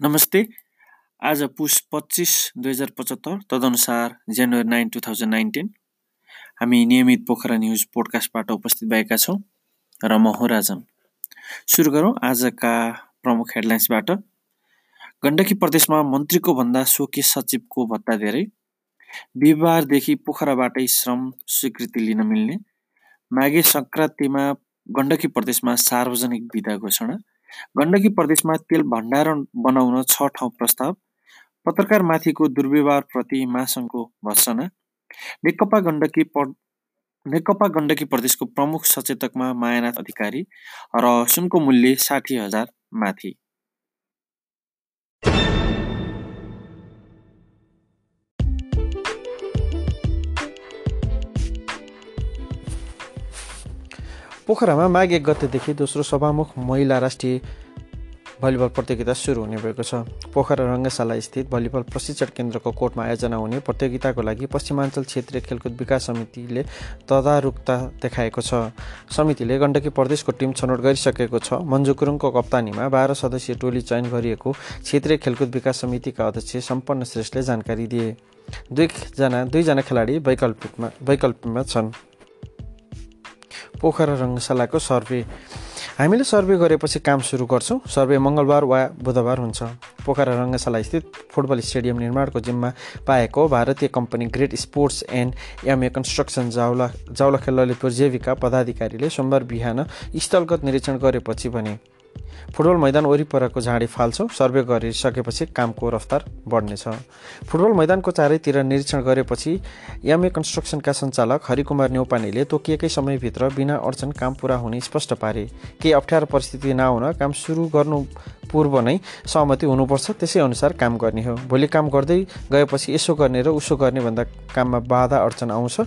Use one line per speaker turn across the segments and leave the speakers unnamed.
नमस्ते। आज पुस पच्चिस दुई हजार पचहत्तर तदनुसार January nine two thousand nineteen हामी नियमित पोखरा न्युज पोडकास्टबाट उपस्थित भएका छौँ र म हो राजन। सुरु गरौँ आजका प्रमुख हेडलाइन्सबाट। गण्डकी प्रदेशमा मन्त्रीको भन्दा स्वकीय सचिवको भत्ता धेरै। बिहिबारदेखि पोखराबाटै श्रम स्वीकृति लिन मिल्ने। माघे सङ्क्रान्तिमा गण्डकी प्रदेशमा सार्वजनिक विधा घोषणा। गण्डकी प्रदेशमा तेल भण्डारण बनाउन छ ठाउँ प्रस्ताव पत्रकारमाथिको दुर्व्यवहारप्रति महासङ्घको भर्सना नेकपा गण्डकी नेकपा गण्डकी प्रदेशको प्रमुख सचेतकमा मायानाथ अधिकारी र सुनको मूल्य साठी हजार माथि।
पोखरामा माघ एक गतेदेखि दोस्रो सभामुख महिला राष्ट्रिय भलिबल प्रतियोगिता सुरु हुने भएको छ। पोखरा रङ्गशाला स्थित भलिबल प्रशिक्षण केन्द्रको कोर्टमा आयोजना हुने प्रतियोगिताको लागि पश्चिमाञ्चल क्षेत्रीय खेलकुद विकास समितिले तदारुकता देखाएको छ। समितिले गण्डकी प्रदेशको टिम छनौट गरिसकेको छ। मन्जु गुरुङको कप्तानीमा बाह्र सदस्यीय टोली चयन गरिएको क्षेत्रीय खेलकुद विकास समितिका अध्यक्ष सम्पन्न श्रेष्ठले जानकारी दिए। दुईजना दुईजना खेलाडी वैकल्पिकमा वैकल्पिकमा छन्। पोखरा रङ्गशालाको सर्वे। हामीले सर्वे गरेपछि काम सुरु गर्छौँ। सर्वे मङ्गलबार वा बुधबार हुन्छ। पोखरा रङ्गशाला स्थित फुटबल स्टेडियम निर्माणको जिम्मा पाएको भारतीय company great sports and MA construction जाउला जाउलाखेल ललितपुर जेविका पदाधिकारीले सोमबार बिहान स्थलगत निरीक्षण गरेपछि भने फुटबल मैदान वरिपरको झाडी फाल्छौँ। सर्वे गरिसकेपछि कामको रफ्तार बढ्नेछ। फुटबल मैदानको चारैतिर निरीक्षण गरेपछि एमए कन्स्ट्रक्सनका सञ्चालक हरिकुमार नेौपानेले तोकिएकै समयभित्र बिना अडचन काम पुरा हुने स्पष्ट पारे। केही अप्ठ्यारो परिस्थिति नआउन काम सुरु गर्नु पूर्व नै सहमति हुनुपर्छ। त्यसै अनुसार काम गर्ने हो। भोलि काम गर्दै गएपछि यसो गर्ने र उसो गर्ने भन्दा काममा बाधा अडचन आउँछ।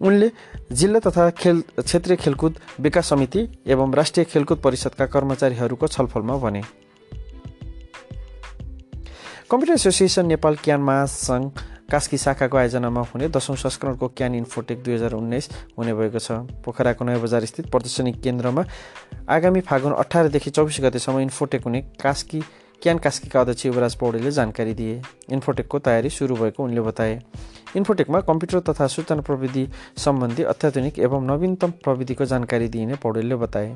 उनले जिल्ला तथा खेल क्षेत्रीय खेलकुद विकास समिति एवं राष्ट्रिय खेलकुद परिषदका कर्मचारीहरूको छलफलमा भने कम्प्युटर एसोसिएसन नेपाल क्यान महासङ्घ कास्की शाखाको आयोजनामा हुने दसौँ संस्करणको क्यान इन्फोटेक दुई हजार उन्नाइस हुने भएको छ। पोखराको नयाँ बजार स्थित प्रदर्शनी केन्द्रमा आगामी फागुन अठारदेखि चौबिस गतेसम्म इन्फोटेक हुने कास्की क्यान कास्कीका अध्यक्ष युवराज पौडेलले जानकारी दिए। इन्फोटेकको तयारी सुरु भएको उनले बताए। इन्फोटेकमा कम्प्युटर तथा सूचना प्रविधि सम्बन्धी अत्याधुनिक एवं नवीनतम प्रविधिको जानकारी दिइने पौडेलले बताए।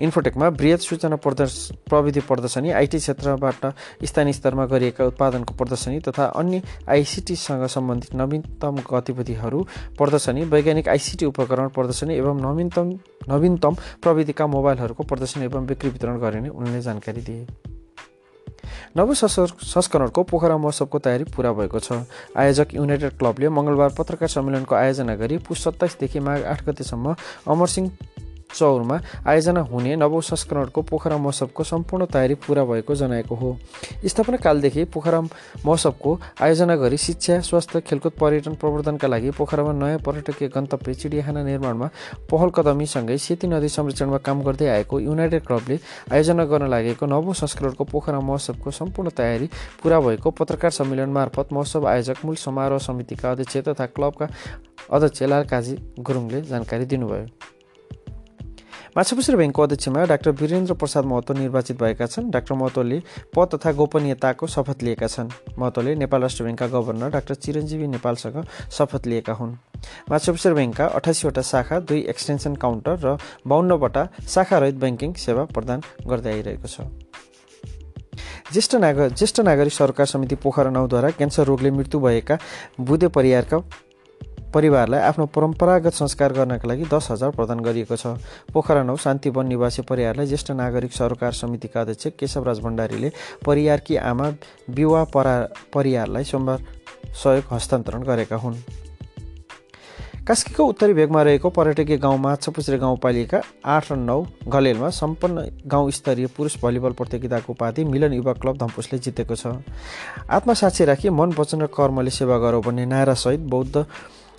इन्फोटेकमा बृहत सूचना प्रदर्श प्रविधि प्रदर्शनी आइटी क्षेत्रबाट स्थानीय स्तरमा गरिएका उत्पादनको प्रदर्शनी तथा अन्य आइसिटीसँग सम्बन्धित नवीनतम गतिविधिहरू प्रदर्शनी वैज्ञानिक आइसिटी उपकरण प्रदर्शनी एवं नवीनतम नवीनतम प्रविधिका मोबाइलहरूको प्रदर्शनी एवं बिक्री वितरण गरिने उनले जानकारी दिए। नव संस्करणको पोखरा महोत्सवको तयारी पुरा भएको छ। आयोजक युनाइटेड क्लबले मङ्गलबार पत्रकार सम्मेलनको आयोजना गरी पुस सत्ताइसदेखि माघ आठ गतेसम्म अमरसिंह चौरमा आयोजना हुने नवौँ संस्करणको पोखरा महोत्सवको सम्पूर्ण तयारी पुरा भएको जनाएको हो। स्थापना कालदेखि पोखरा महोत्सवको आयोजना गरी शिक्षा स्वास्थ्य खेलकुद पर्यटन प्रवर्धनका लागि पोखरामा नयाँ पर्यटकीय गन्तव्य चिडियाखाना निर्माणमा पहल कदमीसँगै सेती नदी संरक्षणमा काम गर्दै आएको युनाइटेड क्लबले आयोजना गर्न लागेको नवौँ संस्करणको पोखरा महोत्सवको सम्पूर्ण तयारी पुरा भएको पत्रकार सम्मेलन मार्फत महोत्सव आयोजक मूल समारोह समितिका अध्यक्ष तथा क्लबका अध्यक्ष लाल काजी गुरुङले जानकारी दिनुभयो। माछापुछ्रे ब्याङ्कको अध्यक्षमा डाक्टर वीरेन्द्र प्रसाद महतो निर्वाचित भएका छन्। डाक्टर महतोले पद तथा गोपनीयताको शपथ लिएका छन्। महतोले नेपाल राष्ट्र ब्याङ्कका गभर्नर डाक्टर चिरञ्जीवी नेपालसँग शपथ लिएका हुन्। माछापुछ्रे ब्याङ्कका अठासीवटा शाखा दुई एक्सटेन्सन काउन्टर र बाहन्नवटा शाखारहित ब्याङ्किङ सेवा प्रदान गर्दै आइरहेको छ। ज्येष्ठ नागर ज्येष्ठ नागरिक सरकार समिति पोखरा नौद्वारा क्यान्सर रोगले मृत्यु भएका बुधे परिवारका परिवारलाई आफ्नो परम्परागत संस्कार गर्नका लागि दस हजार प्रदान गरिएको छ। पोखरा नौ शान्तिवन निवासी परिवारलाई ज्येष्ठ नागरिक सरोकार समितिका अध्यक्ष केशवराज भण्डारीले परिवारकी आमा विवाह परा परिवारलाई सोमबार सहयोग हस्तान्तरण गरेका हुन्। कास्कीको उत्तरी भेगमा रहेको पर्यटकीय गाउँ माछापुछ्रे गाउँपालिका आठ र नौ घलेलमा सम्पन्न गाउँ स्तरीय पुरुष भलिबल प्रतियोगिताको उपाधि मिलन युवा क्लब धम्पुसले जितेको छ। आत्मसाक्षी राखी मन वचन र कर्मले सेवा गरौँ भन्ने नारासहित बौद्ध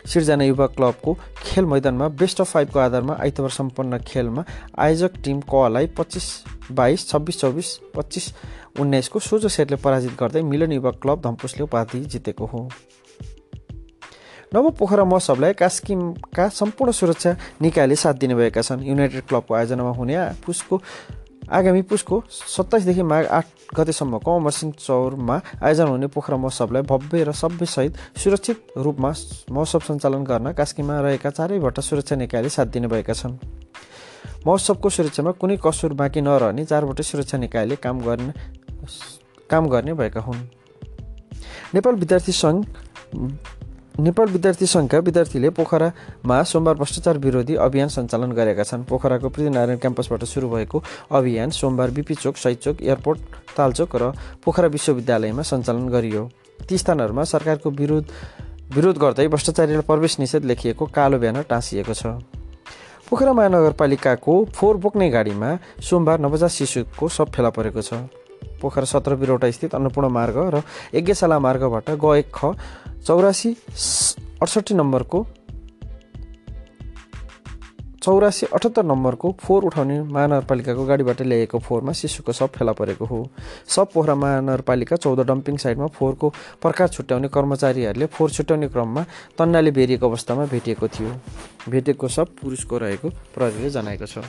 सिर्जना युवा क्लबको खेल मैदानमा बेस्ट अफ फाइभको आधारमा आइतबार सम्पन्न खेलमा आयोजक टिम कलाई पच्चिस बाइस छब्बिस चौबिस पच्चिस उन्नाइसको सोझो सेटले पराजित गर्दै मिलन युवा क्लब धम्पुसले उपाधि जितेको हो। नव पोखरा महोत्सवलाई कास्किमका सम्पूर्ण सुरक्षा निकायले साथ दिनुभएका छन्। युनाइटेड क्लबको आयोजनामा हुने पुसको आगामी पुसको सत्ताइसदेखि माघ आठ गतेसम्मको अमरसिंह चौरमा आयोजना हुने पोखरा महोत्सवलाई भव्य र सभ्यसहित सुरक्षित रूपमा महोत्सव सञ्चालन गर्न कास्कीमा रहेका चारैवटा सुरक्षा निकायले साथ दिनुभएका छन्। महोत्सवको सुरक्षामा कुनै कसुर बाँकी नरहने चारवटै सुरक्षा निकायले काम गर्ने काम गर्ने भएका हुन्। नेपाल विद्यार्थी सङ्घ नेपाल विद्यार्थी सङ्घका विद्यार्थीले पोखरामा सोमबार भ्रष्टाचार विरोधी अभियान सञ्चालन गरेका छन्। पोखराको पृथ्वीनारायण क्याम्पसबाट सुरु भएको अभियान सोमबार बिपी चोक शहीद चोक एयरपोर्ट तालचोक र पोखरा विश्वविद्यालयमा सञ्चालन गरियो। ती स्थानहरूमा सरकारको विरोध विरोध गर्दै भ्रष्टाचारीलाई प्रवेश निषेध लेखिएको कालो ब्यानर टाँसिएको छ। पोखरा महानगरपालिकाको फोहोर बोक्ने गाडीमा सोमबार नवजात शिशुको सब फेला परेको छ। पोखरा सत्र बिरौटा स्थित अन्नपूर्ण मार्ग र यज्ञशाला मार्गबाट गएको ख चौरासी अडसट्ठी नम्बरको चौरासी अठहत्तर नम्बरको फोहोर उठाउने महानगरपालिकाको गाडीबाट ल्याएको फोहोरमा शिशुको सब फेला परेको हो। सब पोखरा महानगरपालिका चौध डम्पिङ साइडमा फोहोरको प्रकार छुट्याउने कर्मचारीहरूले फोहोर छुट्याउने क्रममा तन्नाले बेरिएको अवस्थामा भेटिएको थियो। भेटेको सब पुरुषको रहेको प्रहरीले जनाएको छ।